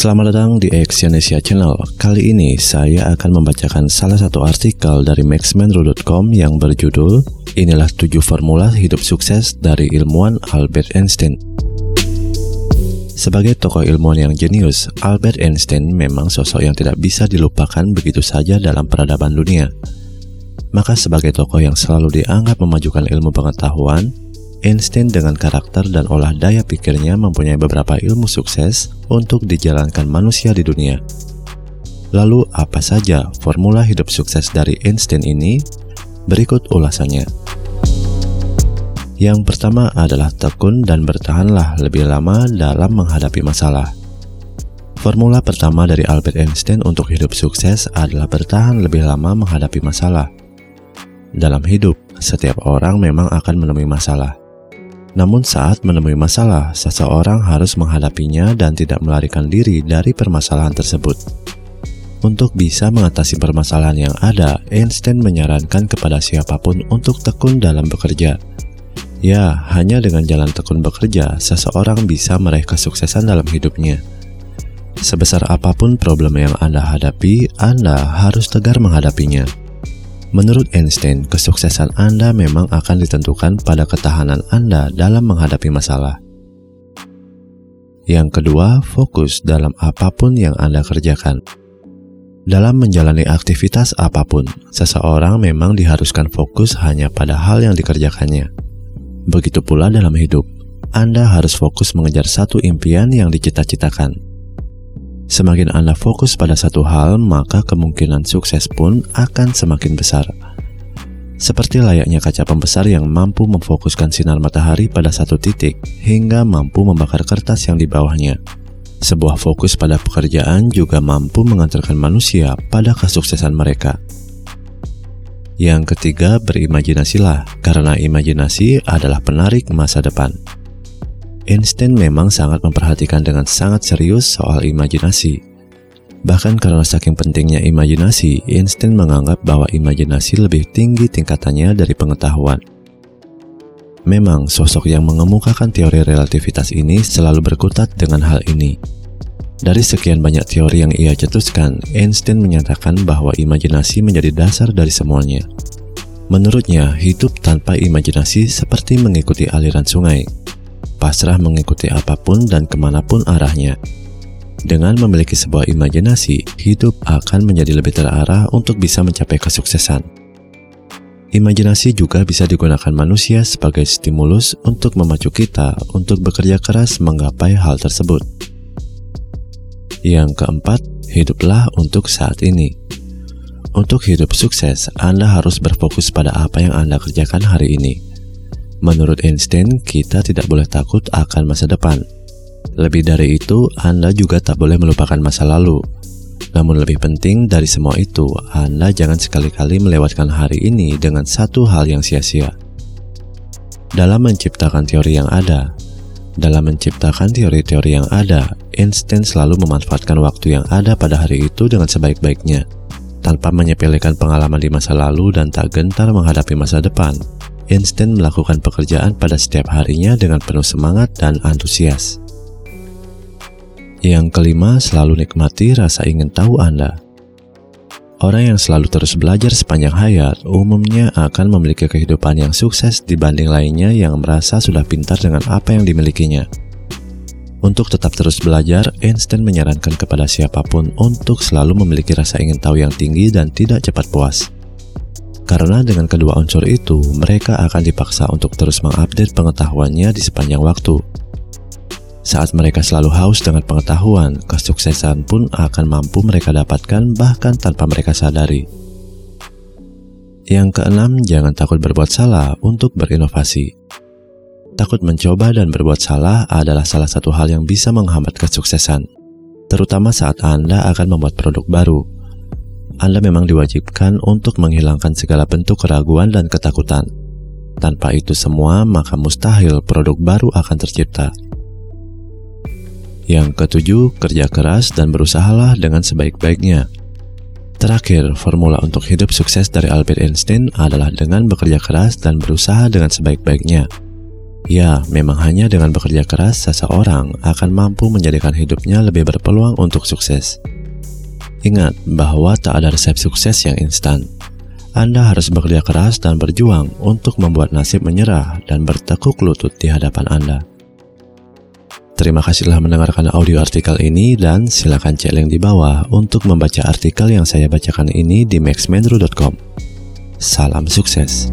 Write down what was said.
Selamat datang di Exyonesia Channel. Kali ini saya akan membacakan salah satu artikel dari maxmenru.com yang berjudul Inilah 7 formula hidup sukses dari ilmuwan Albert Einstein. Sebagai tokoh ilmuwan yang jenius, Albert Einstein memang sosok yang tidak bisa dilupakan begitu saja dalam peradaban dunia. Maka sebagai tokoh yang selalu dianggap memajukan ilmu pengetahuan, Einstein dengan karakter dan olah daya pikirnya mempunyai beberapa ilmu sukses untuk dijalankan manusia di dunia. Lalu apa saja formula hidup sukses dari Einstein ini? Berikut ulasannya. Yang pertama adalah tekun dan bertahanlah lebih lama dalam menghadapi masalah. Formula pertama dari Albert Einstein untuk hidup sukses adalah bertahan lebih lama menghadapi masalah. Dalam hidup, setiap orang memang akan menemui masalah. Namun saat menemui masalah, seseorang harus menghadapinya dan tidak melarikan diri dari permasalahan tersebut. Untuk bisa mengatasi permasalahan yang ada, Einstein menyarankan kepada siapa pun untuk tekun dalam bekerja. Ya, hanya dengan jalan tekun bekerja, seseorang bisa meraih kesuksesan dalam hidupnya. Sebesar apa pun problem yang Anda hadapi, Anda harus tegar menghadapinya. Menurut Einstein, kesuksesan Anda memang akan ditentukan pada ketahanan Anda dalam menghadapi masalah. Yang kedua, fokus dalam apa pun yang Anda kerjakan. Dalam menjalani aktivitas apa pun, seseorang memang diharuskan fokus hanya pada hal yang dikerjakannya. Begitu pula dalam hidup, Anda harus fokus mengejar satu impian yang dicita-citakan Semakin Anda fokus pada satu hal, maka kemungkinan sukses pun akan semakin besar. Seperti layaknya kaca pembesar yang mampu memfokuskan sinar matahari pada satu titik hingga mampu membakar kertas yang di bawahnya. Sebuah fokus pada pekerjaan juga mampu mengantarkan manusia pada kesuksesan mereka. Yang ketiga, berimajinasilah, karena imajinasi adalah penarik masa depan. Einstein memang sangat memperhatikan dengan sangat serius soal imajinasi. Bahkan karena saking pentingnya imajinasi, Einstein menganggap bahwa imajinasi lebih tinggi tingkatannya dari pengetahuan. Memang, sosok yang mengemukakan teori relativitas ini selalu berkutat dengan hal ini. Dari sekian banyak teori yang ia cetuskan, Einstein menyatakan bahwa imajinasi menjadi dasar dari semuanya. Menurutnya, hidup tanpa imajinasi seperti mengikuti aliran sungai pasrah mengikuti apa pun dan ke mana pun arahnya. Dengan memiliki sebuah imajinasi, hidup akan menjadi lebih terarah untuk bisa mencapai kesuksesan. Imajinasi juga bisa digunakan manusia sebagai stimulus untuk memacu kita untuk bekerja keras menggapai hal tersebut. Yang keempat, hiduplah untuk saat ini. Untuk hidup sukses, Anda harus berfokus pada apa yang Anda kerjakan hari ini Menurut Einstein, kita tidak boleh takut akan masa depan. Lebih dari itu, Anda juga tak boleh melupakan masa lalu. Namun lebih penting dari semua itu, Anda jangan sekali-kali melewatkan hari ini dengan satu hal yang sia-sia. Dalam menciptakan teori yang ada, dalam menciptakan teori-teori yang ada, Einstein selalu memanfaatkan waktu yang ada pada hari itu dengan sebaik-baiknya, tanpa menyepelekan pengalaman di masa lalu dan tak gentar menghadapi masa depan. Einstein melakukan pekerjaan pada setiap harinya dengan penuh semangat dan antusias. Yang kelima, selalu nikmati rasa ingin tahu Anda. Orang yang selalu terus belajar sepanjang hayat umumnya akan memiliki kehidupan yang sukses dibanding lainnya yang merasa sudah pintar dengan apa yang dimilikinya. Untuk tetap terus belajar, Einstein menyarankan kepada siapa pun untuk selalu memiliki rasa ingin tahu yang tinggi dan tidak cepat puas. Karena dengan kedua unsur itu, mereka akan dipaksa untuk terus mengupdate pengetahuannya di sepanjang waktu. Saat mereka selalu haus dengan pengetahuan, kesuksesan pun akan mampu mereka dapatkan bahkan tanpa mereka sadari. Yang keenam, jangan takut berbuat salah untuk berinovasi. Takut mencoba dan berbuat salah adalah salah satu hal yang bisa menghambat kesuksesan, terutama saat Anda akan membuat produk baru anda memang diwajibkan untuk menghilangkan segala bentuk keraguan dan ketakutan. Tanpa itu semua, maka mustahil produk baru akan tercipta. Yang ketujuh, kerja keras dan berusahalah dengan sebaik-baiknya. Terakhir, formula untuk hidup sukses dari Albert Einstein adalah dengan bekerja keras dan berusaha dengan sebaik-baiknya. Ya, memang hanya dengan bekerja keras, seseorang akan mampu menjadikan hidupnya lebih berpeluang untuk sukses. Ingat bahwa tak ada resep sukses yang instan. Anda harus bekerja keras dan berjuang untuk membuat nasib menyerah dan bertekuk lutut di hadapan Anda. Terima kasih telah mendengarkan audio artikel ini dan silakan cek link di bawah untuk membaca artikel yang saya bacakan ini di maxmenru.com. Salam sukses.